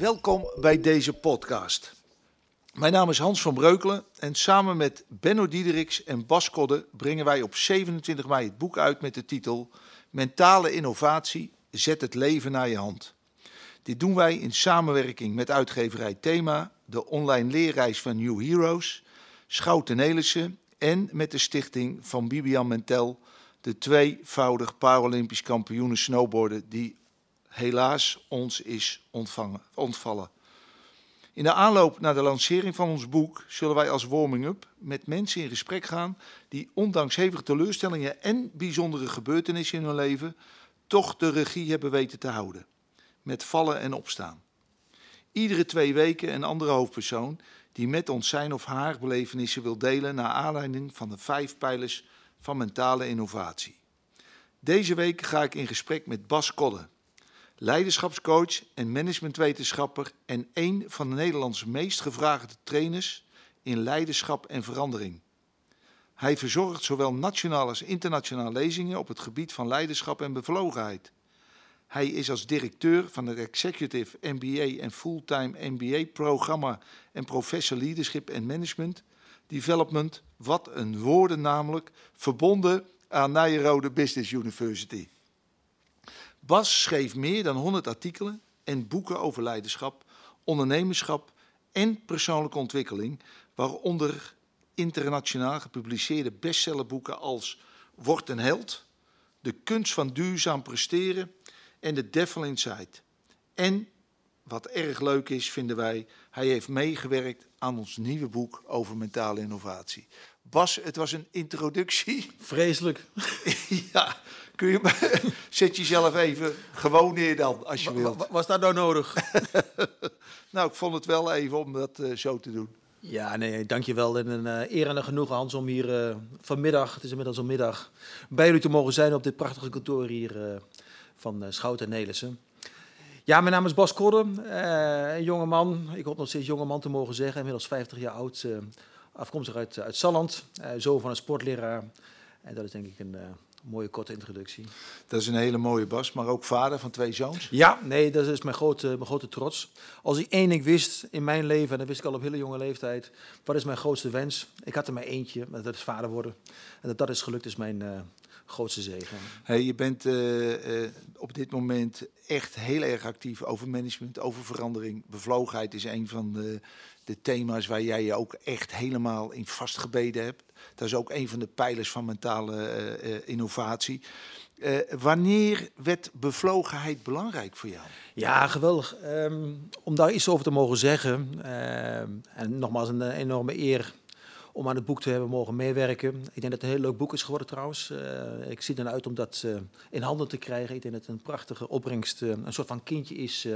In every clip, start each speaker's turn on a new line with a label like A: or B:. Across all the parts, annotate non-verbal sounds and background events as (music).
A: Welkom bij deze podcast. Mijn naam is Hans van Breukelen en samen met Benno Diederiks en Bas Kodde brengen wij op 27 mei het boek uit met de titel Mentale innovatie, zet het leven naar je hand. Dit doen wij in samenwerking met uitgeverij Thema, de online leerreis van New Heroes, Schouten Nelissen en met de stichting van Bibian Mentel, de tweevoudig Paralympisch kampioenen snowboarden die helaas ons is ontvangen, ontvallen. In de aanloop naar de lancering van ons boek zullen wij als warming-up met mensen in gesprek gaan die ondanks hevige teleurstellingen en bijzondere gebeurtenissen in hun leven toch de regie hebben weten te houden. Met vallen en opstaan. Iedere twee weken een andere hoofdpersoon die met ons zijn of haar belevenissen wil delen naar aanleiding van de vijf pijlers van mentale innovatie. Deze week ga ik in gesprek met Bas Kodde, leiderschapscoach en managementwetenschapper en een van de Nederlands meest gevraagde trainers in leiderschap en verandering. Hij verzorgt zowel nationaal als internationaal lezingen op het gebied van leiderschap en bevlogenheid. Hij is als directeur van het Executive MBA en Fulltime MBA programma en Professor Leadership and Management Development. Wat een woorden namelijk, verbonden aan Nijrode Business University. Bas schreef meer dan 100 artikelen en boeken over leiderschap, ondernemerschap en persoonlijke ontwikkeling, waaronder internationaal gepubliceerde bestsellerboeken als Word een held, De kunst van duurzaam presteren en The Devil Inside. En wat erg leuk is, vinden wij, hij heeft meegewerkt aan ons nieuwe boek over mentale innovatie. Bas, het was een introductie.
B: Vreselijk. (laughs)
A: ja, kun je (laughs) zet jezelf even gewoon neer dan, als je wilt.
B: Was dat nou nodig? (laughs)
A: nou, ik vond het wel even om dat uh, zo te doen.
B: Ja, nee, dankjewel. En een uh, eer en een genoegen, Hans, om hier uh, vanmiddag, het is inmiddels al middag, bij jullie te mogen zijn op dit prachtige kantoor hier van Schouten en Nelissen. Ja, mijn naam is Bas Kodde, een jonge man. Ik hoop nog steeds jonge man te mogen zeggen, inmiddels 50 jaar oud afkomstig uit, uit Salland, zoon van een sportleraar. En dat is denk ik een mooie korte introductie.
A: Dat is een hele mooie Bas, maar ook vader van twee zoons?
B: Ja, nee, dat is mijn grote, mijn grote trots. Als ik één ding wist in mijn leven, en dat wist ik al op hele jonge leeftijd, wat is mijn grootste wens? Ik had er maar eentje, dat is vader worden. En dat dat is gelukt, is mijn, uh, grootste zegen.
A: Hey, je bent uh, uh, op dit moment echt heel erg actief over management, over verandering. Bevlogenheid is een van de, de thema's waar jij je ook echt helemaal in vastgebeden hebt. Dat is ook een van de pijlers van mentale uh, innovatie. wanneer werd bevlogenheid belangrijk voor jou?
B: Ja, geweldig. Um, om daar iets over te mogen zeggen. en nogmaals een enorme eer om aan het boek te hebben mogen meewerken. Ik denk dat het een heel leuk boek is geworden trouwens. Uh, ik zie er uit om dat uh, in handen te krijgen. Ik denk dat het een prachtige opbrengst, uh, een soort van kindje is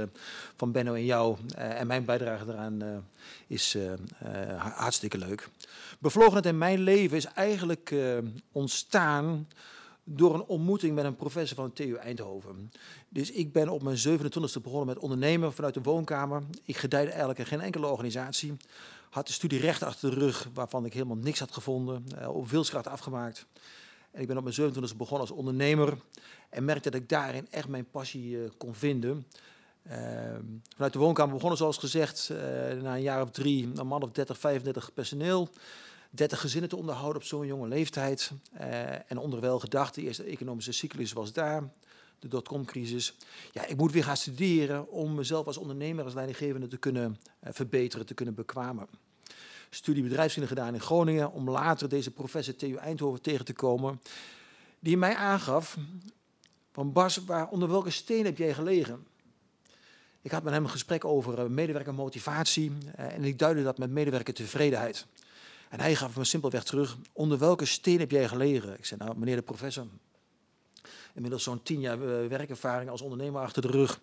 B: van Benno en jou. en mijn bijdrage daaraan is hartstikke leuk. Bevlogenheid in mijn leven is eigenlijk ontstaan door een ontmoeting met een professor van TU Eindhoven. Dus ik ben op mijn 27e begonnen met ondernemen vanuit de woonkamer. Ik gedijde eigenlijk geen enkele organisatie. Had de studie recht achter de rug, waarvan ik helemaal niks had gevonden. Uh, op wilskracht afgemaakt. En ik ben op mijn 27e begonnen als ondernemer. En merkte dat ik daarin echt mijn passie uh, kon vinden. Uh, vanuit de woonkamer begonnen, zoals gezegd, uh, na een jaar of drie, een man of 30, 35 personeel. 30 gezinnen te onderhouden op zo'n jonge leeftijd. Uh, en onderwel gedacht, de eerste economische cyclus was daar, de dotcom-crisis. Ja, ik moet weer gaan studeren om mezelf als ondernemer, als leidinggevende te kunnen uh, verbeteren, te kunnen bekwamen. Studie bedrijfskunde gedaan in Groningen, om later deze professor TU Eindhoven tegen te komen, die mij aangaf van Bas, waar, onder welke steen heb jij gelegen? Ik had met hem een gesprek over uh, medewerkermotivatie en ik duidde dat met medewerkertevredenheid. En hij gaf me simpelweg terug, onder welke steen heb jij gelegen? Ik zei, nou meneer de professor, inmiddels zo'n tien jaar uh, werkervaring als ondernemer achter de rug,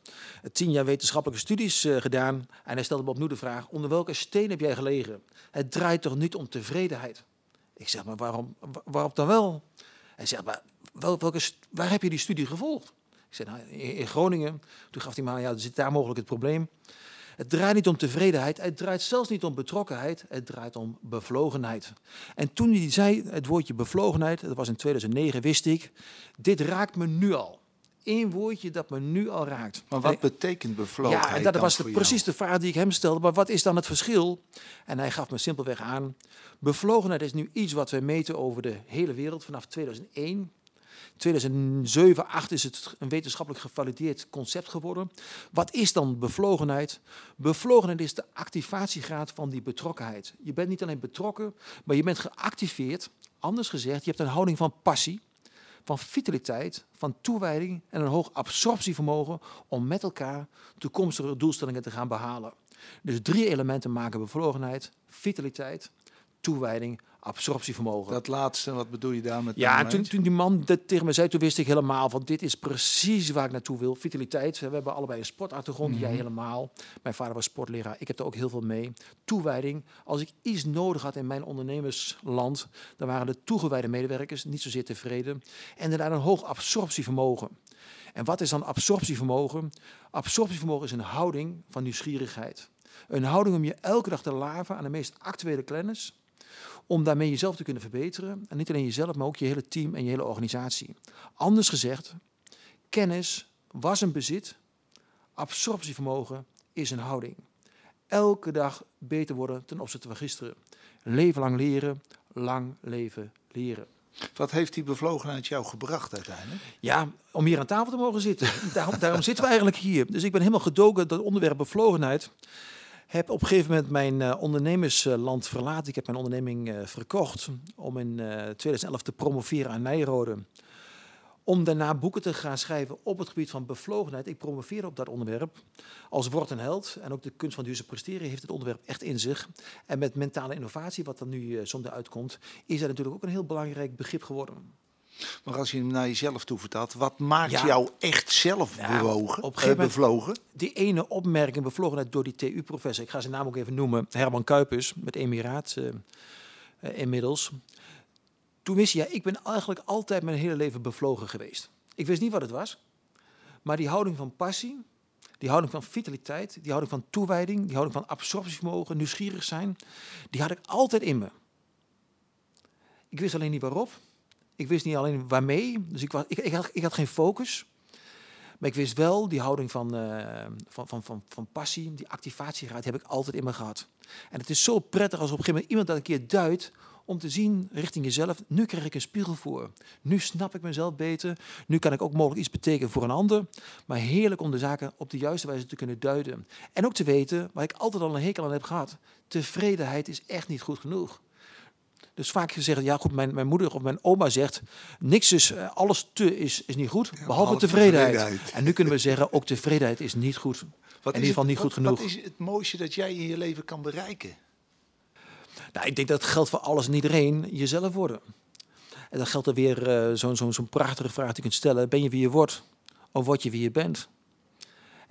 B: tien jaar wetenschappelijke studies uh, gedaan. En hij stelde me opnieuw de vraag, onder welke steen heb jij gelegen? Het draait toch niet om tevredenheid? Ik zeg, maar waarom, waarop dan wel? Hij zegt, maar wel, welke, waar heb je die studie gevolgd? Ik zei, nou, in, in Groningen. Toen gaf hij me aan, ja, zit daar mogelijk het probleem. Het draait niet om tevredenheid, het draait zelfs niet om betrokkenheid, het draait om bevlogenheid. En toen hij zei het woordje bevlogenheid, dat was in 2009, wist ik, dit raakt me nu al. één woordje dat me nu al raakt.
A: Maar wat betekent bevlogenheid
B: Ja, en dat was de, precies de vraag die ik hem stelde. Maar wat is dan het verschil? En hij gaf me simpelweg aan. Bevlogenheid is nu iets wat we meten over de hele wereld vanaf 2001. 2007, 8 is het een wetenschappelijk gevalideerd concept geworden. Wat is dan bevlogenheid? Bevlogenheid is de activatiegraad van die betrokkenheid. Je bent niet alleen betrokken, maar je bent geactiveerd. Anders gezegd, je hebt een houding van passie, van vitaliteit, van toewijding en een hoog absorptievermogen om met elkaar toekomstige doelstellingen te gaan behalen. Dus drie elementen maken bevlogenheid: vitaliteit, toewijding, absorptievermogen.
A: Dat laatste, wat bedoel je daar met
B: Ja, toen, toen die man dat tegen me zei, toen wist ik helemaal van dit is precies waar ik naartoe wil. Vitaliteit, we hebben allebei een sportachtergrond, jij helemaal. Mijn vader was sportleraar, ik heb er ook heel veel mee. Toewijding, als ik iets nodig had in mijn ondernemersland, dan waren de toegewijde medewerkers niet zozeer tevreden. En daarna een hoog absorptievermogen. En wat is dan absorptievermogen? Absorptievermogen is een houding van nieuwsgierigheid. Een houding om je elke dag te laven aan de meest actuele kennis om daarmee jezelf te kunnen verbeteren. En niet alleen jezelf, maar ook je hele team en je hele organisatie. Anders gezegd, kennis was een bezit, absorptievermogen is een houding. Elke dag beter worden ten opzichte van gisteren. Leven lang leren, lang leven leren.
A: Wat heeft die bevlogenheid jou gebracht uiteindelijk?
B: Ja, om hier aan tafel te mogen zitten. Daarom, daarom zitten we eigenlijk hier. Dus ik ben helemaal gedoken dat onderwerp bevlogenheid. Heb op een gegeven moment mijn eh, ondernemersland verlaten. Ik heb mijn onderneming eh, verkocht om in eh, 2011 te promoveren aan Nijrode. Om daarna boeken te gaan schrijven op het gebied van bevlogenheid. Ik promoveerde op dat onderwerp als word een held. En ook de kunst van duurzaam presteren heeft het onderwerp echt in zich. En met mentale innovatie, wat er nu eh, zonder uitkomt, is dat natuurlijk ook een heel belangrijk begrip geworden.
A: Maar als je hem naar jezelf toe vertaalt, wat maakt
B: Ja.
A: jou echt zelf
B: Ja,
A: bewogen,
B: op een
A: eh, bevlogen?
B: Die ene opmerking bevlogenheid door die TU-professor, ik ga zijn naam ook even noemen, Herman Kuipers, met Emiraat eh, eh, inmiddels. Toen wist je, ja, ik ben eigenlijk altijd mijn hele leven bevlogen geweest. Ik wist niet wat het was, maar die houding van passie, die houding van vitaliteit, die houding van toewijding, die houding van absorptievermogen, nieuwsgierig zijn, die had ik altijd in me. Ik wist alleen niet waarop. Ik wist niet alleen waarmee. Dus ik, was, ik, ik, had, ik had geen focus. Maar ik wist wel, die houding van, eh, van, van, van, van passie, die activatiegraad heb ik altijd in me gehad. En het is zo prettig als op een gegeven moment iemand dat een keer duidt om te zien richting jezelf. Nu krijg ik een spiegel voor. Nu snap ik mezelf beter. Nu kan ik ook mogelijk iets betekenen voor een ander. Maar heerlijk om de zaken op de juiste wijze te kunnen duiden. En ook te weten, waar ik altijd al een hekel aan heb gehad. Tevredenheid is echt niet goed genoeg. Dus vaak gezegd, ja goed, mijn, mijn moeder of mijn oma zegt, niks is, eh, alles te is, is niet goed, behalve,
A: behalve
B: tevredenheid.
A: tevredenheid.
B: En nu kunnen we zeggen, ook tevredenheid is niet goed.
A: Wat
B: in ieder geval niet goed genoeg.
A: Wat is het mooiste dat jij in je leven kan bereiken?
B: Nou, ik denk dat geldt voor alles en iedereen, jezelf worden. En dan geldt er weer eh, zo'n zo'n zo'n prachtige vraag die je kunt stellen. Ben je wie je wordt of word je wie je bent?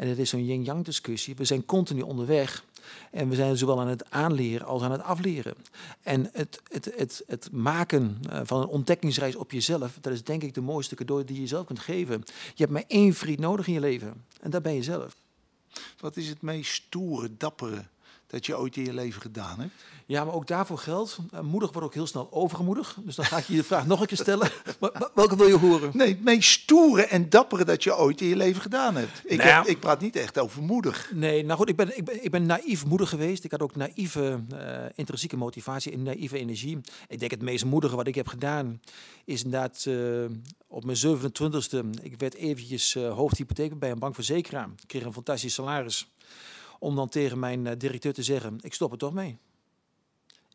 B: En het is zo'n yin-yang discussie. We zijn continu onderweg. En we zijn zowel aan het aanleren als aan het afleren. En het, het, het, het maken eh, van een ontdekkingsreis op jezelf, dat is denk ik de mooiste cadeau die je jezelf kunt geven. Je hebt maar één vriend nodig in je leven. En dat ben je zelf.
A: Wat is het meest stoere, dappere dat je ooit in je leven gedaan hebt?
B: Ja, maar ook daarvoor geldt, eh, moedig wordt ook heel snel overgemoedig. Dus dan ga ik je de vraag (laughs) nog een keer stellen. (laughs) Welke wil je horen?
A: Nee, het meest stoere en dappere dat je ooit in je leven gedaan hebt. Ik,
B: Nou ja.
A: heb- ik praat niet echt over moedig.
B: Nee, nou goed, ik ben, ik ben, ik ben naïef moedig geweest. Ik had ook naïeve eh, intrinsieke motivatie en naïeve energie. Ik denk het meest moedige wat ik heb gedaan is inderdaad eh, op mijn 27e. Ik werd eventjes eh hoofdhypotheek bij een bankverzekeraar. Ik kreeg een fantastisch salaris. Om dan tegen mijn eh, directeur te zeggen, ik stop er toch mee.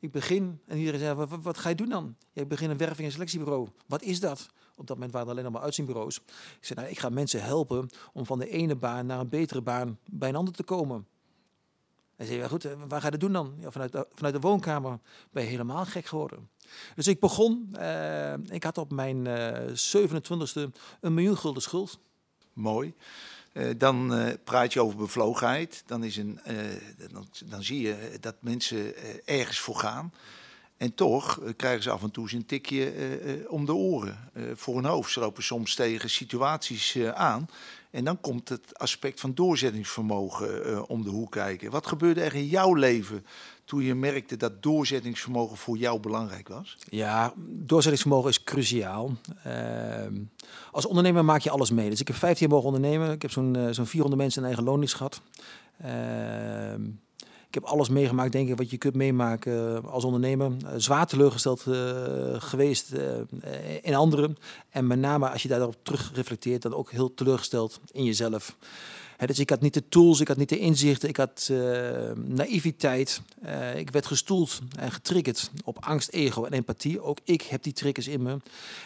B: Ik begin, en iedereen zei, wat, ga je doen dan? Ja, ik begin een werving- en selectiebureau. Wat is dat? Op dat moment waren er alleen nog maar uitzienbureaus. Ik zei, nou, ik ga mensen helpen om van de ene baan naar een betere baan bij een ander te komen. Hij zei, ja goed, eh, waar ga je dat doen dan? Vanuit, de, vanuit de woonkamer ben je helemaal gek geworden. Dus ik begon, eh, ik had op mijn eh 27e een miljoen gulden schuld.
A: Mooi. Eh, dan eh, praat je over bevlogenheid. Dan, is een, eh, dan, dan zie je dat mensen ergens voor gaan. En toch eh, krijgen ze af en toe eens een tikje eh, eh, om de oren voor hun hoofd. Ze lopen soms tegen situaties aan. En dan komt het aspect van doorzettingsvermogen om de hoek kijken. Wat gebeurde er in jouw leven toen je merkte dat doorzettingsvermogen voor jou belangrijk was?
B: Ja, doorzettingsvermogen is cruciaal. Ehm, als ondernemer maak je alles mee. Dus ik heb 15 jaar mogen ondernemen. Ik heb zo'n zo'n 400 mensen in eigen loondienst gehad. Ehm, heb alles meegemaakt, denk ik, wat je kunt meemaken als ondernemer. Eh, zwaar teleurgesteld eh, geweest eh, in anderen. En met name als je daarop terug reflecteert, dan ook heel teleurgesteld in jezelf. Dus ik had niet de tools, ik had niet de inzichten, ik had eh, naïviteit. Eh, ik werd gestoeld en getriggerd op angst, ego en empathie. Ook ik heb die triggers in me.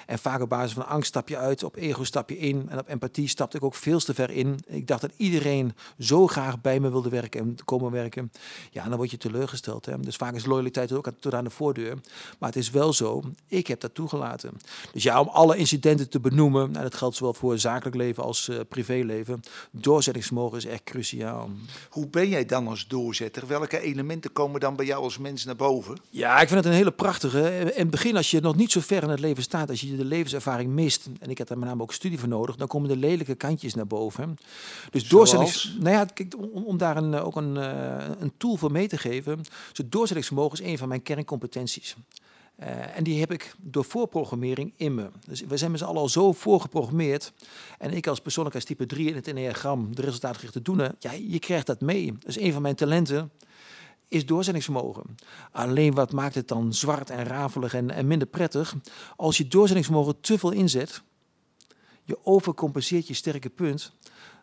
B: En vaak op basis van angst stap je uit, op ego stap je in. En op empathie stapte ik ook veel te ver in. Ik dacht dat iedereen zo graag bij me wilde werken en komen werken. Ja, dan word je teleurgesteld. Hè. Dus vaak is loyaliteit ook tot aan de voordeur. Maar het is wel zo, ik heb dat toegelaten. Dus ja, om alle incidenten te benoemen, en dat geldt zowel voor zakelijk leven als uh, privéleven, doorzettingsvermogen is echt cruciaal.
A: Hoe ben jij dan als doorzetter? Welke elementen komen dan bij jou als mens naar boven?
B: Ja, ik vind het een hele prachtige. In het begin, als je nog niet zo ver in het leven staat, als je de levenservaring mist, en ik heb daar met name ook studie voor nodig, dan komen de lelijke kantjes naar boven. Dus doorzettings... Nou ja, kijk, om, om daar een, ook een, een tool voor mee te geven. Dus doorzettingsvermogen is een van mijn kerncompetenties. Uh, en die heb ik door voorprogrammering in me. Dus we zijn met z'n allen al zo voorgeprogrammeerd. En ik als persoonlijkheidstype 3 in het enneagram, de resultaatgerichte doen, ja, je krijgt dat mee. Dus een van mijn talenten is doorzettingsvermogen. Alleen wat maakt het dan zwart en rafelig en, en minder prettig? Als je doorzettingsvermogen te veel inzet, je overcompenseert je sterke punt,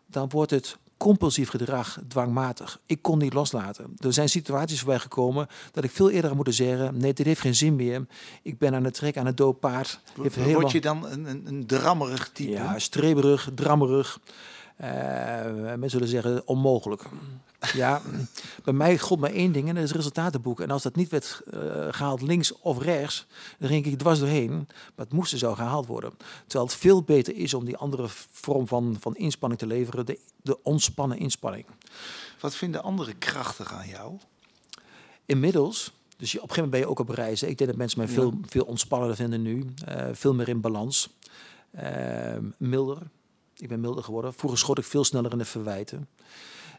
B: dan wordt het compulsief gedrag, dwangmatig. Ik kon niet loslaten. Er zijn situaties voorbij gekomen dat ik veel eerder had moeten zeggen: nee, dit heeft geen zin meer. Ik ben aan het trek, aan het doodpaard.
A: Word je dan een, een, een drammerig type?
B: Ja, streberig, drammerig. Mensen zullen zeggen onmogelijk. Ja, bij mij god maar één ding en dat is resultatenboeken. En als dat niet werd uh, gehaald links of rechts, dan ging ik dwars doorheen. Maar het moest er zo gehaald worden. Terwijl het veel beter is om die andere vorm van, van inspanning te leveren, de, de ontspannen inspanning.
A: Wat vinden andere krachtig aan jou?
B: Inmiddels, dus je, op een gegeven moment ben je ook op reizen. Ik denk dat mensen mij veel, ja. veel ontspannender vinden nu. Uh, veel meer in balans. Uh, milder. Ik ben milder geworden. Vroeger schoot ik veel sneller in de verwijten.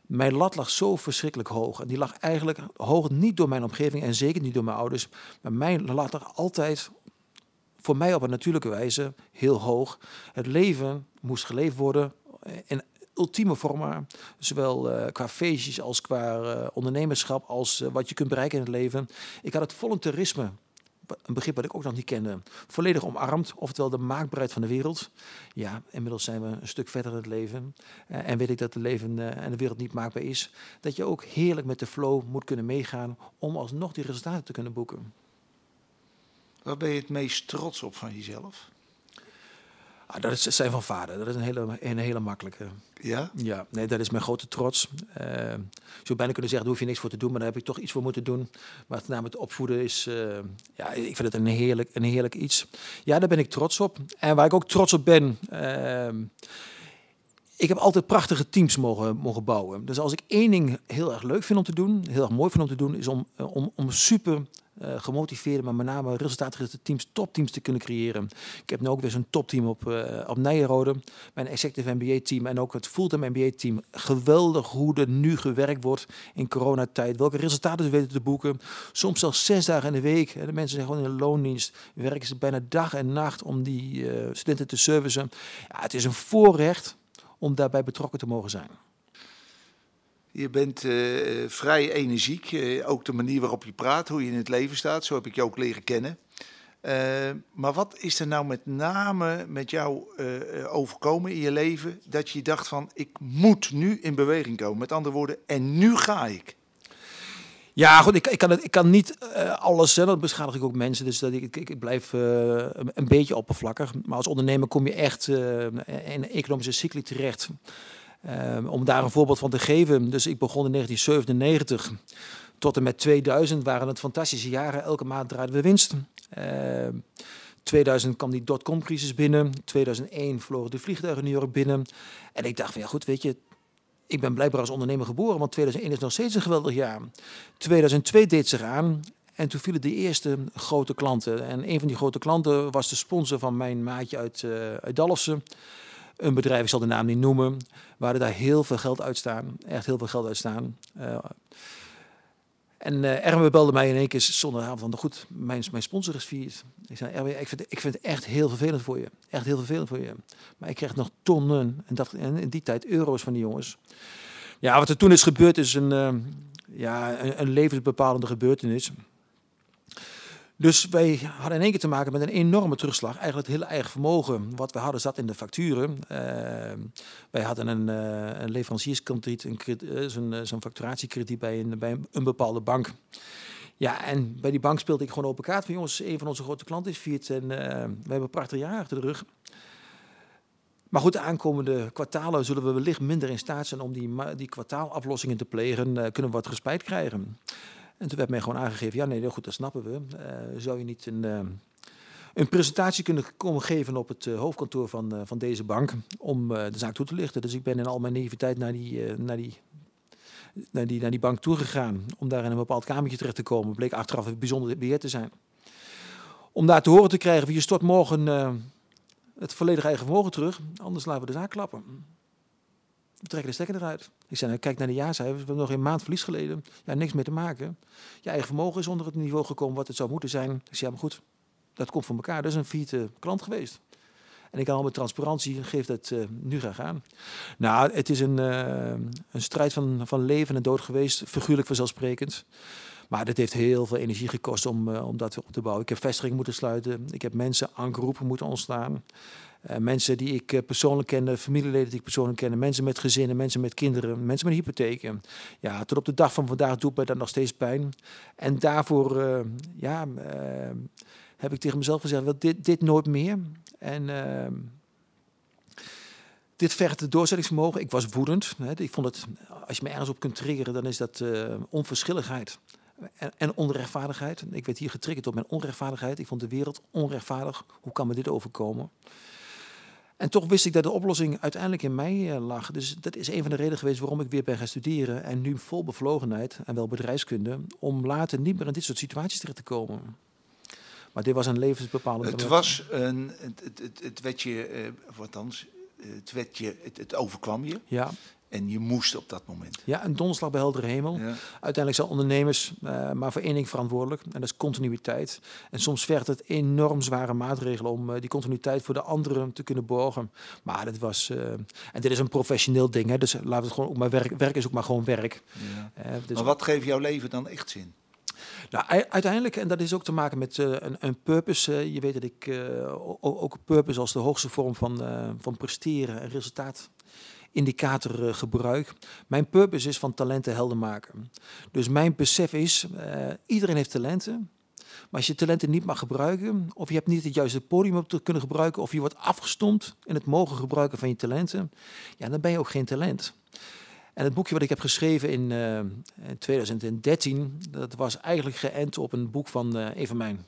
B: Mijn lat lag zo verschrikkelijk hoog. En die lag eigenlijk hoog niet door mijn omgeving en zeker niet door mijn ouders. Maar mijn lat lag altijd voor mij op een natuurlijke wijze heel hoog. Het leven moest geleefd worden in ultieme vorm, zowel uh, qua feestjes als qua uh, ondernemerschap, als uh, wat je kunt bereiken in het leven. Ik had het voluntarisme een begrip wat ik ook nog niet kende, volledig omarmd. Oftewel de maakbaarheid van de wereld. Ja, inmiddels zijn we een stuk verder in het leven. Uh, en weet ik dat het leven uh, en de wereld niet maakbaar is. Dat je ook heerlijk met de flow moet kunnen meegaan om alsnog die resultaten te kunnen boeken.
A: Waar ben je het meest trots op van jezelf?
B: Ah, dat is zijn van vader. Dat is een hele, een hele makkelijke.
A: Ja?
B: Ja, nee, dat is mijn grote trots. Uh, je zou bijna kunnen zeggen, daar hoef je niks voor te doen, maar daar heb ik toch iets voor moeten doen. Maar het naam het opvoeden is, uh, ja, ik vind het een heerlijk, een heerlijk iets. Ja, daar ben ik trots op. En waar ik ook trots op ben, uh, ik heb altijd prachtige teams mogen, mogen bouwen. Dus als ik één ding heel erg leuk vind om te doen, heel erg mooi vind om te doen, is om, om, om super uh, gemotiveerde, maar met name resultaatgerichte teams, topteams te kunnen creëren. Ik heb nu ook weer zo'n topteam op, uh, op Nijenrode, mijn executive MBA-team en ook het fulltime MBA-team. Geweldig hoe er nu gewerkt wordt in coronatijd. Welke resultaten ze weten te boeken. Soms zelfs zes dagen in de week. De mensen zijn gewoon in de loondienst. Werken ze bijna dag en nacht om die studenten te servicen. Ja, het is een voorrecht om daarbij betrokken te mogen zijn.
A: Je bent uh, vrij energiek, uh, ook de manier waarop je praat, hoe je in het leven staat, zo heb ik je ook leren kennen. Uh, maar wat is er nou met name met jou overkomen in je leven dat je dacht van ik moet nu in beweging komen? Met andere woorden, en nu ga ik.
B: Ja, goed, ik, ik, kan, het, ik kan niet uh, alles, hè, dat beschadig ik ook mensen, dus dat ik, ik, ik blijf uh, een, beetje oppervlakkig. Maar als ondernemer kom je echt uh, in economische cycli terecht. om daar een voorbeeld van te geven, dus ik begon in 1997 tot en met 2000 waren het fantastische jaren. Elke maand draaiden we winst. 2000 kwam die dotcom-crisis binnen. 2001 vlogen de vliegtuigen New York binnen. En ik dacht van ja goed, weet je, ik ben blijkbaar als ondernemer geboren, want 2001 is nog steeds een geweldig jaar. 2002 deed zich aan En toen vielen de eerste grote klanten. En een van die grote klanten was de sponsor van mijn maatje uit, uh, uit Dalfsen. Een bedrijf, ik zal de naam niet noemen, waar er daar heel veel geld uit staan. Echt heel veel geld uit staan. Uh, en uh, Erwin belde mij in één keer zondagavond van, goed, mijn, sponsor is vier. Ik zei, Erwin, ik vind, ik vind het echt heel vervelend voor je. Echt heel vervelend voor je. Maar ik kreeg nog tonnen, en, dat, en in die tijd euro's van die jongens. Ja, wat er toen is gebeurd is een, uh, ja, een levensbepalende gebeurtenis. Dus wij hadden in één keer te maken met een enorme terugslag. Eigenlijk het hele eigen vermogen wat we hadden zat in de facturen. Uh, wij hadden een, uh, een leverancierskrediet, een, uh, zo'n zo facturatiekrediet bij een, bij een bepaalde bank. Ja, en bij die bank speelde ik gewoon open kaart van jongens, een van onze grote klanten is viert en we hebben een prachtig jaar achter de rug. Maar goed, de aankomende kwartalen zullen we wellicht minder in staat zijn om die, die kwartaalaflossingen te plegen. kunnen we wat respijt krijgen. En toen werd mij gewoon aangegeven, ja nee, goed, dat snappen we. Uh, zou je niet een, uh, een presentatie kunnen komen geven op het uh, hoofdkantoor van, van deze bank om de zaak toe te lichten. Dus ik ben in al mijn naïviteit naar die, naar die, naar die, naar die bank toegegaan om daar in een bepaald kamertje terecht te komen. Bleek achteraf een bijzonder beheer te zijn. Om daar te horen te krijgen, je stort morgen het volledige eigen vermogen terug, anders laten we de zaak klappen. We trekken de stekker eruit. Ik zei, nou, kijk naar de jaarcijfers. We hebben nog een maand verlies geleden. Ja, niks meer te maken. Je eigen vermogen is onder het niveau gekomen wat het zou moeten zijn. Ik zei, ja, maar goed, dat komt van elkaar. Dat is een vierde klant geweest. En ik kan al met transparantie, geef dat uh, nu graag aan. Nou, het is een, uh, een strijd van, van leven en dood geweest, figuurlijk vanzelfsprekend. Maar dat heeft heel veel energie gekost om, uh, om dat op te bouwen. Ik heb vestigingen moeten sluiten. Ik heb mensen aan groepen moeten ontstaan. Uh, mensen die ik uh, persoonlijk kende, familieleden die ik persoonlijk kende, mensen met gezinnen, mensen met kinderen, mensen met hypotheken. Ja, tot op de dag van vandaag doet mij dat nog steeds pijn. En daarvoor uh, ja, heb ik tegen mezelf gezegd, dit, dit nooit meer. En ehm, dit vergt het doorzettingsvermogen. Ik was woedend. Hè. Ik vond het, als je me ergens op kunt triggeren, dan is dat onverschilligheid en, onrechtvaardigheid. Ik werd hier getriggerd door mijn onrechtvaardigheid. Ik vond de wereld onrechtvaardig. Hoe kan me dit overkomen? En toch wist ik dat de oplossing uiteindelijk in mij uh, lag. Dus dat is een van de redenen geweest waarom ik weer ben gaan studeren. En nu vol bevlogenheid en wel bedrijfskunde. Om later niet meer in dit soort situaties terecht te komen. Maar dit was een levensbepalende...
A: Het was een... Het, het, het, het werd je... Uh, althans, het, werd je, het, het overkwam je.
B: Ja.
A: En je moest op dat moment.
B: Ja, een donderslag bij heldere hemel. Ja. Uiteindelijk zijn ondernemers uh, maar voor één ding verantwoordelijk. En dat is continuïteit. En soms vergt het enorm zware maatregelen om uh, die continuïteit voor de anderen te kunnen borgen. Maar dat was... Uh, en dit is een professioneel ding. Hè, dus laten we het gewoon ook maar werk. Werk is ook maar gewoon werk.
A: Ja. Dus maar wat geeft jouw leven dan echt zin?
B: Nou, uiteindelijk, en dat is ook te maken met uh, een, een, purpose. Uh, je weet dat ik uh, ook purpose als de hoogste vorm van, van presteren en resultaat indicator gebruik. Mijn purpose is van talenten helder maken. Dus mijn besef is, uh, iedereen heeft talenten. Maar als je talenten niet mag gebruiken, of je hebt niet het juiste podium op te kunnen gebruiken, of je wordt afgestompt in het mogen gebruiken van je talenten, ja, dan ben je ook geen talent. En het boekje wat ik heb geschreven in, uh, in 2013, dat was eigenlijk geënt op een boek van een van mijn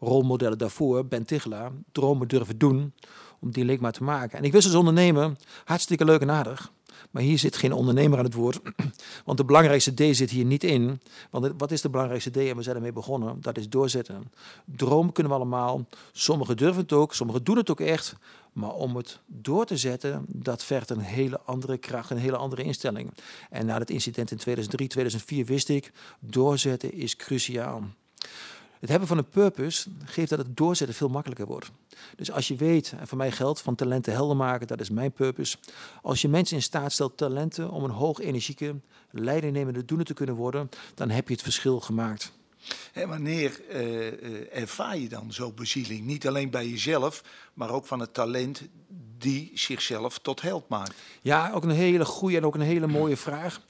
B: rolmodellen daarvoor, Ben Tichelaar, Dromen durven doen om die link maar te maken. En ik wist als ondernemer, hartstikke leuk en aardig. Maar hier zit geen ondernemer aan het woord. (clears throat) Want de belangrijkste D zit hier niet in. Want wat is de belangrijkste D? En we zijn ermee begonnen. Dat is doorzetten. Dromen kunnen we allemaal. Sommigen durven het ook. Sommigen doen het ook echt. Maar om het door te zetten, dat vergt een hele andere kracht, een hele andere instelling. En na het incident in 2003, 2004 wist ik, doorzetten is cruciaal. Het hebben van een purpose geeft dat het doorzetten veel makkelijker wordt. Dus als je weet, en voor mij geldt van talenten helder maken, dat is mijn purpose. Als je mensen in staat stelt talenten om een hoog energieke, leidingnemende doener te kunnen worden, dan heb je het verschil gemaakt.
A: En wanneer uh, ervaar je dan zo bezieling? Niet alleen bij jezelf, maar ook van het talent die zichzelf tot held maakt.
B: Ja, ook een hele goede en ook een hele mooie vraag.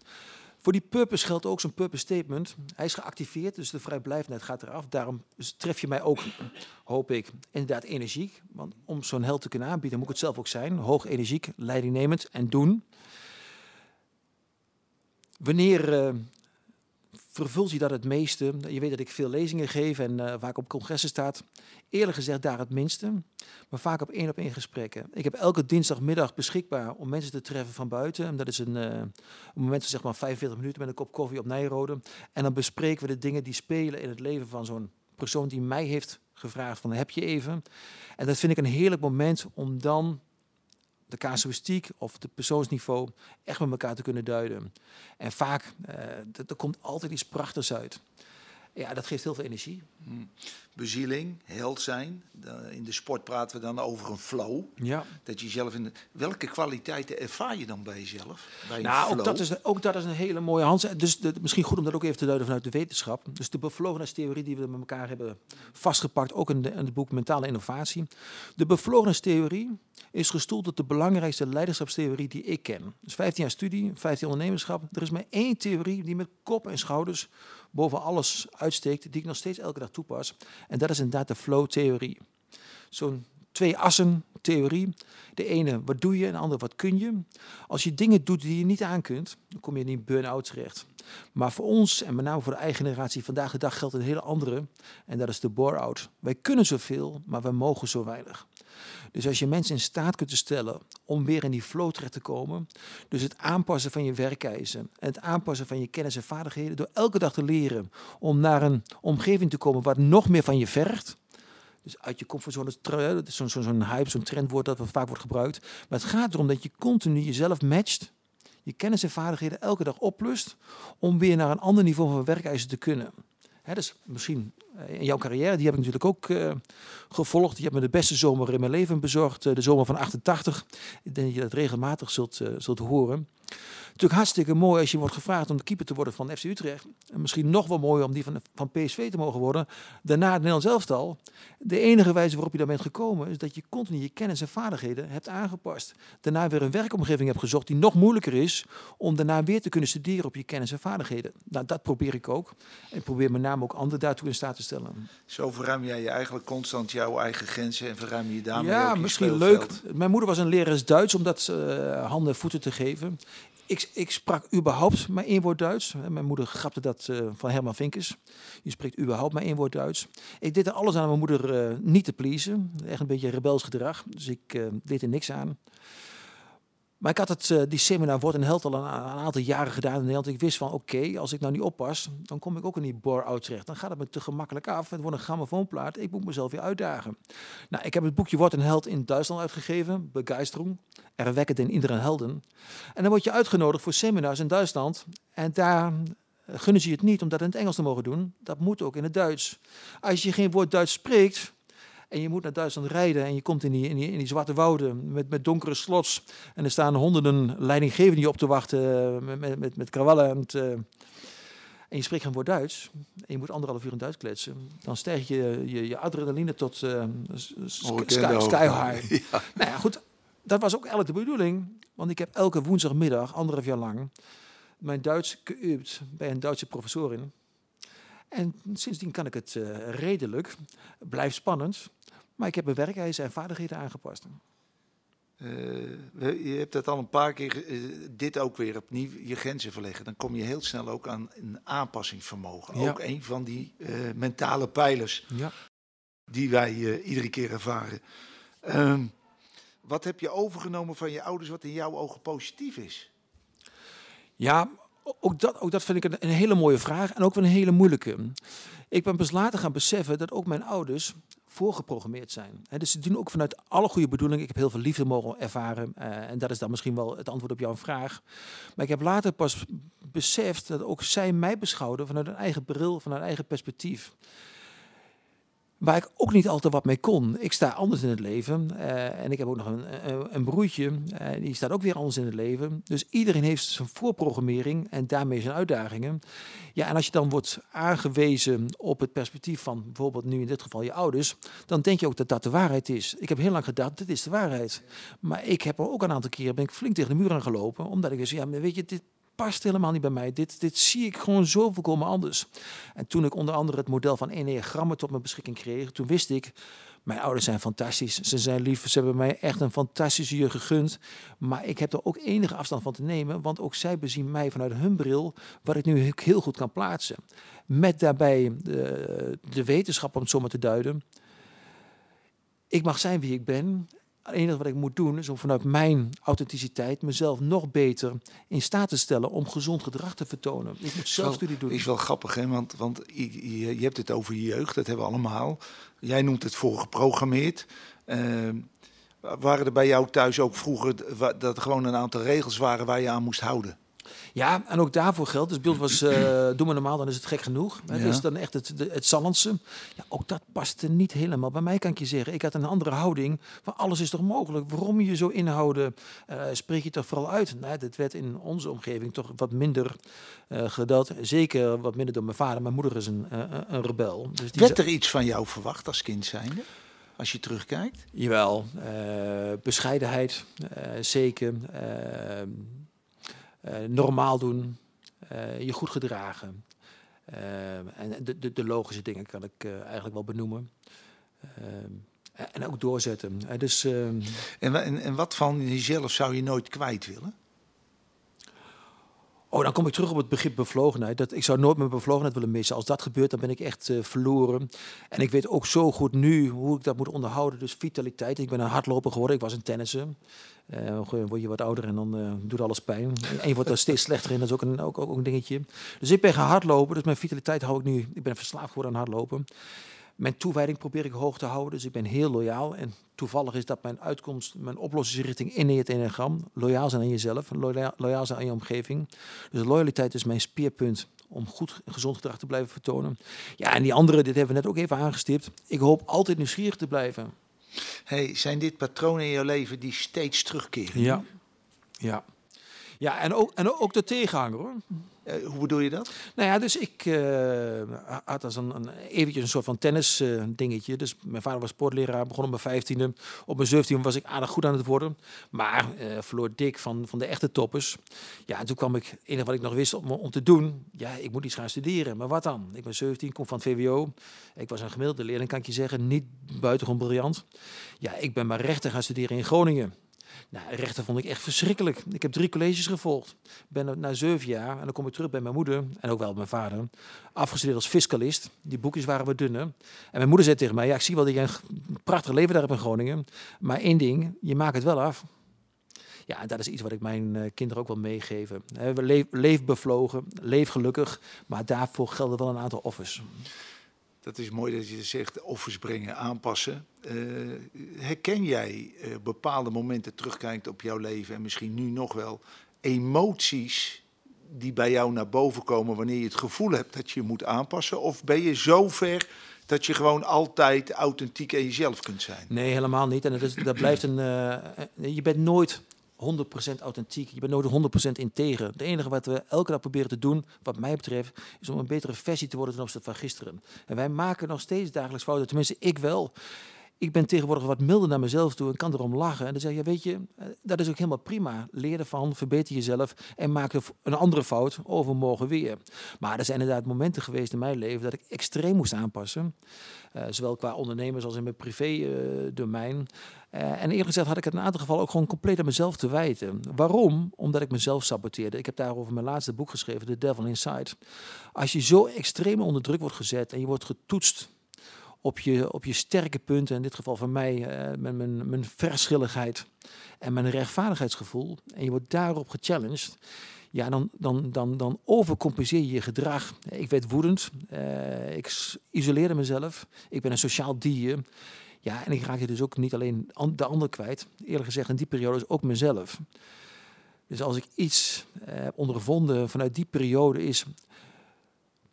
B: Voor die purpose geldt ook zo'n purpose statement. Hij is geactiveerd, dus de vrijblijvendheid gaat eraf. Daarom tref je mij ook, hoop ik, inderdaad energiek. Want om zo'n held te kunnen aanbieden, moet ik het zelf ook zijn. Hoog energiek, leidingnemend en doen. Wanneer uh, vervult je dat het meeste. Je weet dat ik veel lezingen geef en uh, vaak op congressen staat. Eerlijk gezegd daar het minste, maar vaak op één op één gesprekken. Ik heb elke dinsdagmiddag beschikbaar om mensen te treffen van buiten. En dat is een, een moment van zeg maar 45 minuten met een kop koffie op Nijrode. En dan bespreken we de dingen die spelen in het leven van zo'n persoon die mij heeft gevraagd van heb je even. En dat vind ik een heerlijk moment om dan de casuïstiek of het persoonsniveau echt met elkaar te kunnen duiden. En vaak, uh, er komt altijd iets prachtigs uit. Ja, dat geeft heel veel energie. Hmm.
A: Bezieling, held zijn. In de sport praten we dan over een flow.
B: Ja.
A: Dat je zelf in de, welke kwaliteiten ervaar je dan bij jezelf? Bij
B: nou, ook dat, is, ook dat is een hele mooie hand. Dus de, misschien goed om dat ook even te duiden vanuit de wetenschap. Dus de bevlogenheidstheorie die we met elkaar hebben vastgepakt, ook in, de, in het boek Mentale Innovatie. De bevlogenheidstheorie is gestoeld op de belangrijkste leiderschapstheorie die ik ken. Dus 15 jaar studie, 15 ondernemerschap. Er is maar één theorie die met kop en schouders boven alles uitsteekt, die ik nog steeds elke dag toepas. En dat is inderdaad de flow-theorie. Zo'n twee assen theorie. De ene, wat doe je? En de andere, wat kun je? Als je dingen doet die je niet aan kunt, dan kom je in een burn-out terecht. Maar voor ons, en met name voor de eigen generatie, vandaag de dag geldt een hele andere. En dat is de bore-out. Wij kunnen zoveel, maar we mogen zo weinig. Dus als je mensen in staat kunt stellen om weer in die flow terecht te komen, dus het aanpassen van je werkwijze en het aanpassen van je kennis en vaardigheden, door elke dag te leren om naar een omgeving te komen wat nog meer van je vergt. Dus uit je comfortzone, dat is zo'n zo, zo hype, zo'n trendwoord dat vaak wordt gebruikt. Maar het gaat erom dat je continu jezelf matcht, je kennis en vaardigheden elke dag oplust, om weer naar een ander niveau van werkwijze te kunnen. Hè, dus misschien eh, in jouw carrière, die heb ik natuurlijk ook uh, gevolgd. Je hebt me de beste zomer in mijn leven bezorgd, uh, de zomer van 88. Ik denk dat je dat regelmatig zult, zult horen natuurlijk hartstikke mooi als je wordt gevraagd om de keeper te worden van FC Utrecht. En misschien nog wel mooier om die van, van PSV te mogen worden. Daarna het Nederlands elftal. De enige wijze waarop je daar bent gekomen is dat je continu je kennis en vaardigheden hebt aangepast. Daarna weer een werkomgeving hebt gezocht die nog moeilijker is om daarna weer te kunnen studeren op je kennis en vaardigheden. Nou, dat probeer ik ook. En ik probeer met name ook anderen daartoe in staat te stellen.
A: Zo verruim jij je eigenlijk constant jouw eigen grenzen en verruim je daarmee
B: Ja,
A: ook
B: misschien leuk. Mijn moeder was een lerares Duits om dat uh, handen en voeten te geven. Ik, ik, sprak überhaupt maar één woord Duits. Mijn moeder grapte dat uh, van Herman Vinkers. Je spreekt überhaupt maar één woord Duits. Ik deed er alles aan mijn moeder uh, niet te pleasen. Echt een beetje rebels gedrag. Dus ik uh, deed er niks aan. Maar ik had het, uh, die seminar Word een Held al een, aantal jaren gedaan in Nederland. Ik wist van, oké, als ik nou niet oppas, dan kom ik ook in die bore-out terecht. Dan gaat het me te gemakkelijk af. Het wordt een grammofoonplaat. Ik moet mezelf weer uitdagen. Nou, ik heb het boekje Word een Held in Duitsland uitgegeven. Begeisterung. Erwekken den iedere helden. En dan word je uitgenodigd voor seminars in Duitsland. En daar gunnen ze je het niet om dat in het Engels te mogen doen. Dat moet ook in het Duits. Als je geen woord Duits spreekt, en je moet naar Duitsland rijden en je komt in die, in die, in die zwarte wouden met, met donkere slots. En er staan honderden leidinggevenden je op te wachten met, met, met, met krawallen. En, uh, en je spreekt geen woord Duits en je moet anderhalf uur in Duits kletsen. Dan stijgt je, je, je adrenaline tot uh, sky, sky high. (laughs) Ja. Nou ja, goed. Dat was ook eigenlijk de bedoeling. Want ik heb elke woensdagmiddag, anderhalf jaar lang, mijn Duits geübt bij een Duitse professorin. En sindsdien kan ik het uh, redelijk. Blijft spannend. Maar ik heb mijn werkwijze en vaardigheden aangepast.
A: Uh, je hebt dat al een paar keer, uh, dit ook weer opnieuw, je grenzen verleggen. Dan kom je heel snel ook aan een aanpassingsvermogen. Ja. Ook een van die uh, mentale pijlers
B: ja.
A: die wij iedere keer ervaren. Ehm, wat heb je overgenomen van je ouders wat in jouw ogen positief is?
B: Ja, ook dat, ook dat vind ik een, een, hele mooie vraag en ook wel een hele moeilijke. Ik ben pas later gaan beseffen dat ook mijn ouders voorgeprogrammeerd zijn. Dus ze doen ook vanuit alle goede bedoelingen. Ik heb heel veel liefde mogen ervaren. Uh, en dat is dan misschien wel het antwoord op jouw vraag. Maar ik heb later pas beseft dat ook zij mij beschouwden vanuit een eigen bril, vanuit een eigen perspectief. Waar ik ook niet altijd wat mee kon. Ik sta anders in het leven. Uh, en ik heb ook nog een, een, een broertje. Uh, die staat ook weer anders in het leven. Dus iedereen heeft zijn voorprogrammering en daarmee zijn uitdagingen. Ja, en als je dan wordt aangewezen op het perspectief van bijvoorbeeld nu in dit geval je ouders. Dan denk je ook dat dat de waarheid is. Ik heb heel lang gedacht, dit is de waarheid. Maar ik heb er ook een aantal keren ben ik flink tegen de muur aan gelopen. Omdat ik wist, ja, weet je, dit, past helemaal niet bij mij. Dit, dit zie ik gewoon zo volkomen anders. En toen ik onder andere het model van enneagrammen tot mijn beschikking kreeg, toen wist ik, Mijn ouders zijn fantastisch. Ze zijn lief. Ze hebben mij echt een fantastische jeugd gegund. Maar ik heb er ook enige afstand van te nemen. Want ook zij bezien mij vanuit hun bril. Wat ik nu heel goed kan plaatsen. Met daarbij de, de wetenschap, om het zo maar te duiden. Ik mag zijn wie ik ben. Het enige wat ik moet doen is om vanuit mijn authenticiteit mezelf nog beter in staat te stellen om gezond gedrag te vertonen. Ik moet zelf studie doen.
A: Is wel grappig, hè? want, want je, je, hebt het over je jeugd, dat hebben we allemaal. Jij noemt het voor geprogrammeerd. Uh, waren er bij jou thuis ook vroeger dat er gewoon een aantal regels waren waar je aan moest houden?
B: Ja, en ook daarvoor geldt. Dus beeld was, uh, doe maar normaal, dan is het gek genoeg. Ja. Dus dan echt het, het Zallandse. Ja, ook dat paste niet helemaal. Bij mij kan ik je zeggen, ik had een andere houding. Van alles is toch mogelijk? Waarom je zo inhouden? Uh, spreek je toch vooral uit? Nou, dat werd in onze omgeving toch wat minder uh. Zeker wat minder door mijn vader. Mijn moeder is een, een rebel.
A: Dus die werd er iets van jou verwacht als kind zijnde? Als je terugkijkt?
B: Jawel, bescheidenheid, zeker uh, normaal doen, uh, je goed gedragen. Uh, en de, de, de, logische dingen kan ik eigenlijk wel benoemen. en ook doorzetten. dus,
A: en, en, en wat van jezelf zou je nooit kwijt willen?
B: Oh, dan kom ik terug op het begrip bevlogenheid. Dat, ik zou nooit mijn bevlogenheid willen missen. Als dat gebeurt, dan ben ik echt uh, verloren. En ik weet ook zo goed nu hoe ik dat moet onderhouden. Dus vitaliteit. Ik ben een hardloper geworden. Ik was een tennisser. Uh, word je wat ouder en dan uh, doet alles pijn. En je wordt er steeds slechter in. Dat is ook een, ook, ook een dingetje. Dus ik ben gaan hardlopen. Dus mijn vitaliteit hou ik nu. Ik ben verslaafd geworden aan hardlopen. Mijn toewijding probeer ik hoog te houden, dus ik ben heel loyaal. En toevallig is dat mijn uitkomst, mijn oplossingsrichting in het enagram. Loyaal zijn aan jezelf, loyaal, loyaal zijn aan je omgeving. Dus loyaliteit is mijn speerpunt om goed en gezond gedrag te blijven vertonen. Ja, en die andere, dit hebben we net ook even aangestipt. Ik hoop altijd nieuwsgierig te blijven.
A: Hey, zijn dit patronen in jouw leven die steeds terugkeren?
B: Ja, ja. Ja, en ook, en ook de tegenhanger hoor.
A: Uh, hoe bedoel je dat?
B: Nou ja, dus ik uh, had als een, een, eventjes een soort van tennis uh, dingetje. Dus mijn vader was sportleraar, begon op mijn vijftiende. Op mijn zeventiende was ik aardig goed aan het worden. Maar verloor dik van, van de echte toppers. Ja, en toen kwam ik, het enige wat ik nog wist om, om te doen, ja, ik moet iets gaan studeren. Maar wat dan? Ik ben 17, kom van het VWO. Ik was een gemiddelde leerling, kan ik je zeggen. Niet buitengewoon briljant. Ja, ik ben maar rechten gaan studeren in Groningen. Nou, rechten vond ik echt verschrikkelijk. Ik heb drie colleges gevolgd. Ben na zeven jaar, en dan kom ik terug bij mijn moeder en ook wel mijn vader, afgestudeerd als fiscalist. Die boekjes waren wat dunner. En mijn moeder zei tegen mij, ja, ik zie wel dat je een prachtig leven daar hebt in Groningen. Maar één ding, je maakt het wel af. Ja, dat is iets wat ik mijn uh, kinderen ook wil meegeven. Leef, leef bevlogen, leef gelukkig, maar daarvoor gelden wel een aantal offers.
A: Dat is mooi dat je zegt offers brengen, aanpassen. Uh, herken jij uh, bepaalde momenten terugkijkt op jouw leven en misschien nu nog wel emoties die bij jou naar boven komen wanneer je het gevoel hebt dat je moet aanpassen? Of ben je zo ver dat je gewoon altijd authentiek en jezelf kunt zijn?
B: Nee, helemaal niet. En dat, is, dat blijft een. Uh, je bent nooit 100% authentiek. Je bent nooit 100% integer. Het enige wat we elke dag proberen te doen, wat mij betreft, is om een betere versie te worden ten opzichte van gisteren. En wij maken nog steeds dagelijks fouten. Tenminste, ik wel ik ben tegenwoordig wat milder naar mezelf toe en kan erom lachen. En dan zeg je, weet je, eh, dat is ook helemaal prima. Leer ervan, verbeter jezelf en maak een andere fout overmorgen weer. Maar er zijn inderdaad momenten geweest in mijn leven dat ik extreem moest aanpassen. Uh, zowel qua ondernemers als in mijn privé-domein. Uh, en eerlijk gezegd had ik het in een aantal gevallen ook gewoon compleet aan mezelf te wijten. Waarom? Omdat ik mezelf saboteerde. Ik heb daarover mijn laatste boek geschreven, The Devil Inside. Als je zo extreem onder druk wordt gezet en je wordt getoetst op je, op je sterke punten, in dit geval van mij, uh, mijn, mijn, mijn verschilligheid en mijn rechtvaardigheidsgevoel, en je wordt daarop gechallenged, ja, dan, dan, dan, dan overcompenseer je je gedrag. Ik werd woedend, uh, ik isoleerde mezelf, ik ben een sociaal dier. Ja, en ik raakte dus ook niet alleen de ander kwijt, eerlijk gezegd in die periode is ook mezelf. Dus als ik iets uh, heb ondervonden vanuit die periode is,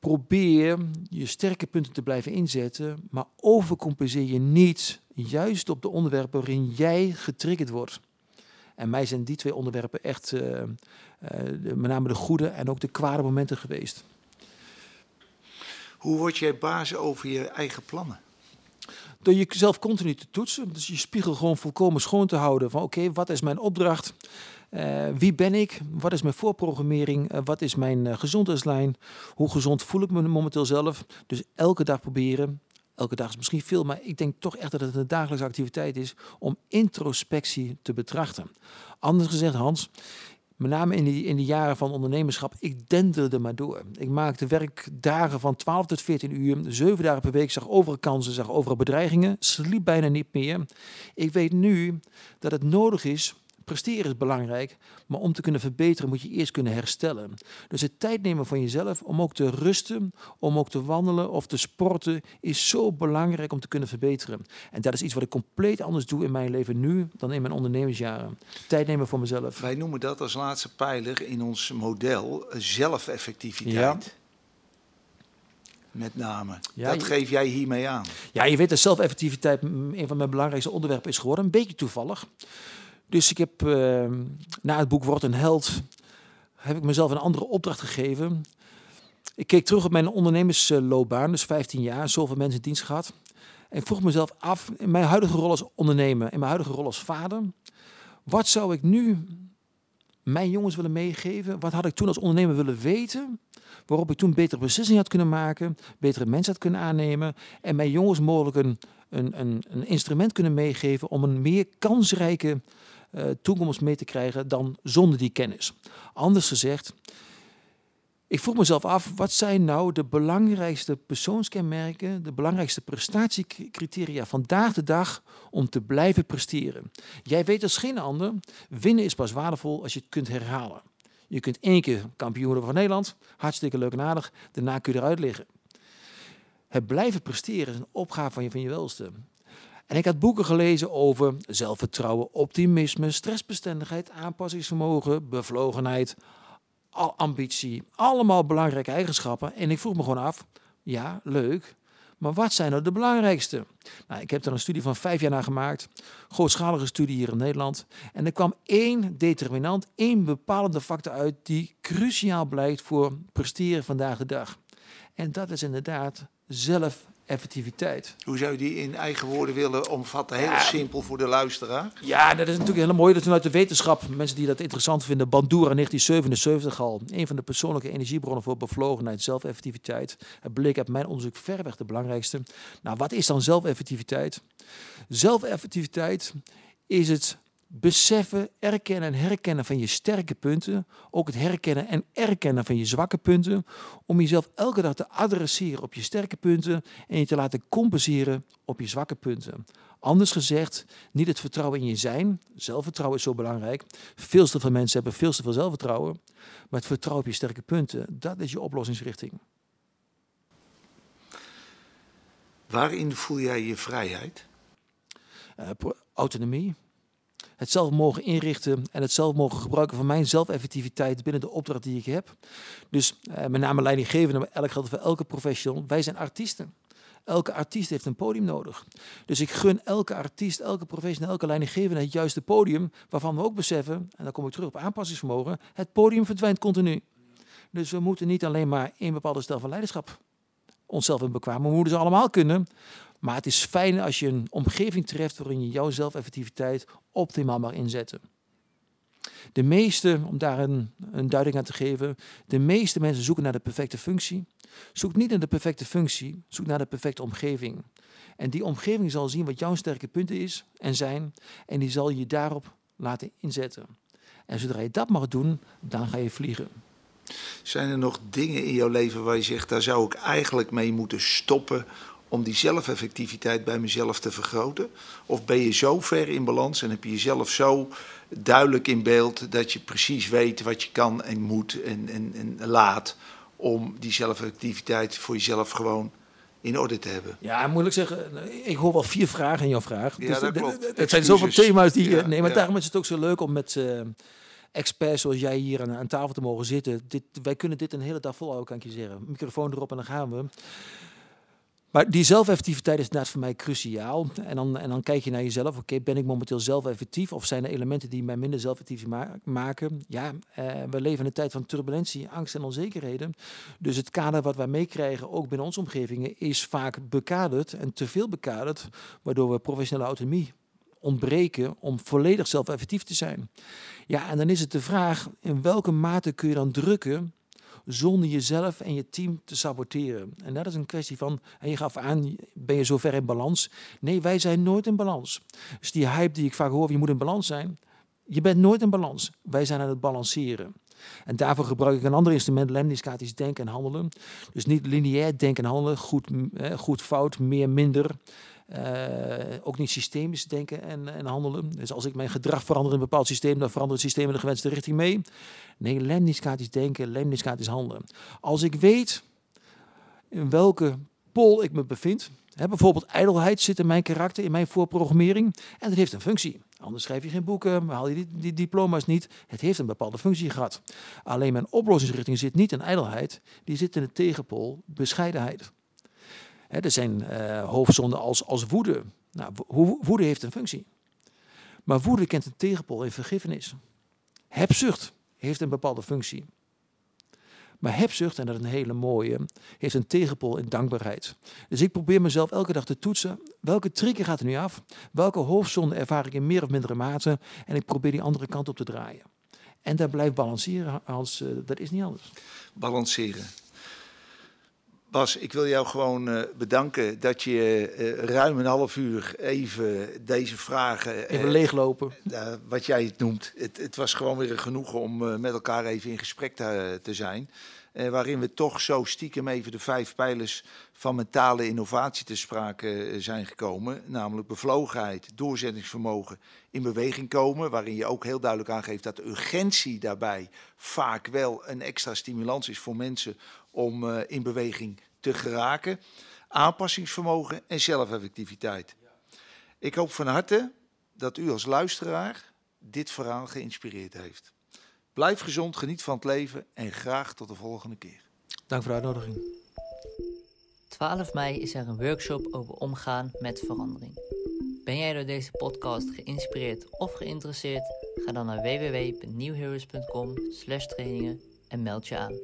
B: probeer je sterke punten te blijven inzetten, maar overcompenseer je niet juist op de onderwerpen waarin jij getriggerd wordt. En mij zijn die twee onderwerpen echt uh, uh, met name de goede en ook de kwade momenten geweest.
A: Hoe word jij baas over je eigen plannen?
B: Door jezelf continu te toetsen. Dus je spiegel gewoon volkomen schoon te houden. Van oké, wat is mijn opdracht? Uh, wie ben ik? Wat is mijn voorprogrammering? Uh, wat is mijn uh, gezondheidslijn? Hoe gezond voel ik me momenteel zelf? Dus elke dag proberen elke dag is misschien veel, maar ik denk toch echt dat het een dagelijkse activiteit is om introspectie te betrachten. Anders gezegd, Hans, met name in die, in die jaren van ondernemerschap, ik denderde maar door. Ik maakte werkdagen van 12 tot 14 uur, zeven dagen per week, zag overal kansen, zag overal bedreigingen, sliep bijna niet meer. Ik weet nu dat het nodig is presteren is belangrijk, maar om te kunnen verbeteren moet je eerst kunnen herstellen. Dus het tijd nemen van jezelf om ook te rusten, om ook te wandelen of te sporten, is zo belangrijk om te kunnen verbeteren. En dat is iets wat ik compleet anders doe in mijn leven nu dan in mijn ondernemersjaren. Tijd nemen voor mezelf.
A: Wij noemen dat als laatste pijler in ons model zelfeffectiviteit. Ja. Met name. Ja, dat geef jij hiermee aan.
B: Ja, je weet dat zelfeffectiviteit een van mijn belangrijkste onderwerpen is geworden. Een beetje toevallig. Dus ik heb ehm, na het boek Word een held, heb ik mezelf een andere opdracht gegeven. Ik keek terug op mijn ondernemersloopbaan, dus 15 jaar, zoveel mensen in dienst gehad. En vroeg mezelf af, in mijn huidige rol als ondernemer, in mijn huidige rol als vader, wat zou ik nu mijn jongens willen meegeven? Wat had ik toen als ondernemer willen weten? Waarop ik toen betere beslissingen had kunnen maken, betere mensen had kunnen aannemen en mijn jongens mogelijk een, een, een, een instrument kunnen meegeven om een meer kansrijke toekomst mee te krijgen dan zonder die kennis. Anders gezegd, ik vroeg mezelf af, wat zijn nou de belangrijkste persoonskenmerken, de belangrijkste prestatiecriteria vandaag de dag om te blijven presteren? Jij weet als geen ander, winnen is pas waardevol als je het kunt herhalen. Je kunt één keer kampioen worden van Nederland, hartstikke leuk en aardig, daarna kun je eruit liggen. Het blijven presteren is een opgave van je, van je welste. En ik had boeken gelezen over zelfvertrouwen, optimisme, stressbestendigheid, aanpassingsvermogen, bevlogenheid, ambitie. Allemaal belangrijke eigenschappen. En ik vroeg me gewoon af, ja, leuk, maar wat zijn er de belangrijkste? Nou, ik heb daar een studie van vijf jaar naar gemaakt. Grootschalige studie hier in Nederland. En er kwam één determinant, één bepalende factor uit die cruciaal blijkt voor presteren vandaag de dag. En dat is inderdaad zelf effectiviteit.
A: Hoe zou je die in eigen woorden willen omvatten? Heel simpel voor de luisteraar.
B: Ja, dat is natuurlijk heel mooi. Dat vanuit de wetenschap, mensen die dat interessant vinden, Bandura 1977 al. Een van de persoonlijke energiebronnen voor bevlogenheid, zelfeffectiviteit. Het bleek uit mijn onderzoek verreweg de belangrijkste. Nou, wat is dan zelfeffectiviteit? Zelfeffectiviteit is het beseffen, erkennen en herkennen van je sterke punten, ook het herkennen en erkennen van je zwakke punten, om jezelf elke dag te adresseren op je sterke punten en je te laten compenseren op je zwakke punten. Anders gezegd, niet het vertrouwen in je zijn, zelfvertrouwen is zo belangrijk. Veel te veel mensen hebben veel te veel zelfvertrouwen, maar het vertrouwen op je sterke punten, dat is je oplossingsrichting.
A: Waarin voel jij je vrijheid?
B: Uh, autonomie, het zelf mogen inrichten en het zelf mogen gebruiken van mijn zelfeffectiviteit binnen de opdracht die ik heb. Dus eh, met name leidinggevende, maar elk geldt voor elke professional. Wij zijn artiesten. Elke artiest heeft een podium nodig. Dus ik gun elke artiest, elke professional, elke leidinggevende het juiste podium, waarvan we ook beseffen, en dan kom ik terug op aanpassingsvermogen, het podium verdwijnt continu. Dus we moeten niet alleen maar een bepaalde stijl van leiderschap onszelf in bekwamen, we moeten ze allemaal kunnen. Maar het is fijn als je een omgeving treft waarin je jouw zelfeffectiviteit optimaal mag inzetten. De meeste, om daar een, een duiding aan te geven, de meeste mensen zoeken naar de perfecte functie. Zoek niet naar de perfecte functie, zoek naar de perfecte omgeving. En die omgeving zal zien wat jouw sterke punten is en zijn, en die zal je daarop laten inzetten. En zodra je dat mag doen, dan ga je vliegen.
A: Zijn er nog dingen in jouw leven waar je zegt, daar zou ik eigenlijk mee moeten stoppen om die zelfeffectiviteit bij mezelf te vergroten? Of ben je zo ver in balans en heb je jezelf zo duidelijk in beeld dat je precies weet wat je kan en moet en, en, en laat om die zelfeffectiviteit voor jezelf gewoon in orde te hebben?
B: Ja, moeilijk zeggen. Ik hoor wel vier vragen in jouw vraag. Ja, dus dat klopt. Het zijn zoveel thema's die... Ja, nee, maar daarom is het ook zo leuk om met... Uh, experts zoals jij hier aan, aan, tafel te mogen zitten. Dit, wij kunnen dit een hele dag volhouden, kan ik je zeggen. Microfoon erop en dan gaan we. Maar die zelfeffectiviteit is inderdaad voor mij cruciaal. En dan, en dan kijk je naar jezelf. Oké, ben ik momenteel zelfeffectief? Of zijn er elementen die mij minder zelfeffectief maken? Ja, eh, we leven in een tijd van turbulentie, angst en onzekerheden. Dus het kader wat wij meekrijgen, ook binnen onze omgevingen, is vaak bekaderd en te veel bekaderd. Waardoor we professionele autonomie ontbreken om volledig zelfeffectief te zijn. Ja, en dan is het de vraag, in welke mate kun je dan drukken zonder jezelf en je team te saboteren. En dat is een kwestie van, en je gaf aan, ben je zover in balans? Nee, wij zijn nooit in balans. Dus die hype die ik vaak hoor, je moet in balans zijn. Je bent nooit in balans. Wij zijn aan het balanceren. En daarvoor gebruik ik een ander instrument, lemniscatisch denken en handelen. Dus niet lineair denken en handelen, goed, goed fout, meer, minder. Uh, ook niet systemisch denken en, en, handelen. Dus als ik mijn gedrag verander in een bepaald systeem, dan verandert het systeem in de gewenste richting mee. Nee, lemniscatisch denken, lemniscatisch handelen. Als ik weet in welke pol ik me bevind, bijvoorbeeld ijdelheid zit in mijn karakter, in mijn voorprogrammering, en dat heeft een functie. Anders schrijf je geen boeken, haal je die, die, diploma's niet. Het heeft een bepaalde functie gehad. Alleen mijn oplossingsrichting zit niet in ijdelheid, die zit in de tegenpol bescheidenheid. Er zijn uh, hoofdzonden als, als woede. Nou, woede heeft een functie. Maar woede kent een tegenpol in vergiffenis. Hebzucht heeft een bepaalde functie. Maar hebzucht, en dat is een hele mooie, heeft een tegenpol in dankbaarheid. Dus ik probeer mezelf elke dag te toetsen. Welke trigger gaat er nu af? Welke hoofdzonde ervaar ik in meer of mindere mate? En ik probeer die andere kant op te draaien. En daar blijft balanceren, Hans. Uh, dat is niet anders.
A: Balanceren. Bas, ik wil jou gewoon uh, bedanken dat je uh, ruim een half uur even deze vragen...
B: Even leeglopen.
A: wat jij het noemt. Het, het, was gewoon weer genoeg om met elkaar even in gesprek te, te zijn. waarin we toch zo stiekem even de vijf pijlers van mentale innovatie te sprake zijn gekomen. Namelijk bevlogenheid, doorzettingsvermogen, in beweging komen. Waarin je ook heel duidelijk aangeeft dat de urgentie daarbij vaak wel een extra stimulans is voor mensen om uh, in beweging te geraken. Aanpassingsvermogen en zelfeffectiviteit. Ik hoop van harte dat u als luisteraar dit verhaal geïnspireerd heeft. Blijf gezond, geniet van het leven en graag tot de volgende keer.
B: Dank voor de uitnodiging.
C: 12 mei is er een workshop over omgaan met verandering. Ben jij door deze podcast geïnspireerd of geïnteresseerd? Ga dan naar www.newheroes.com/trainingen en meld je aan.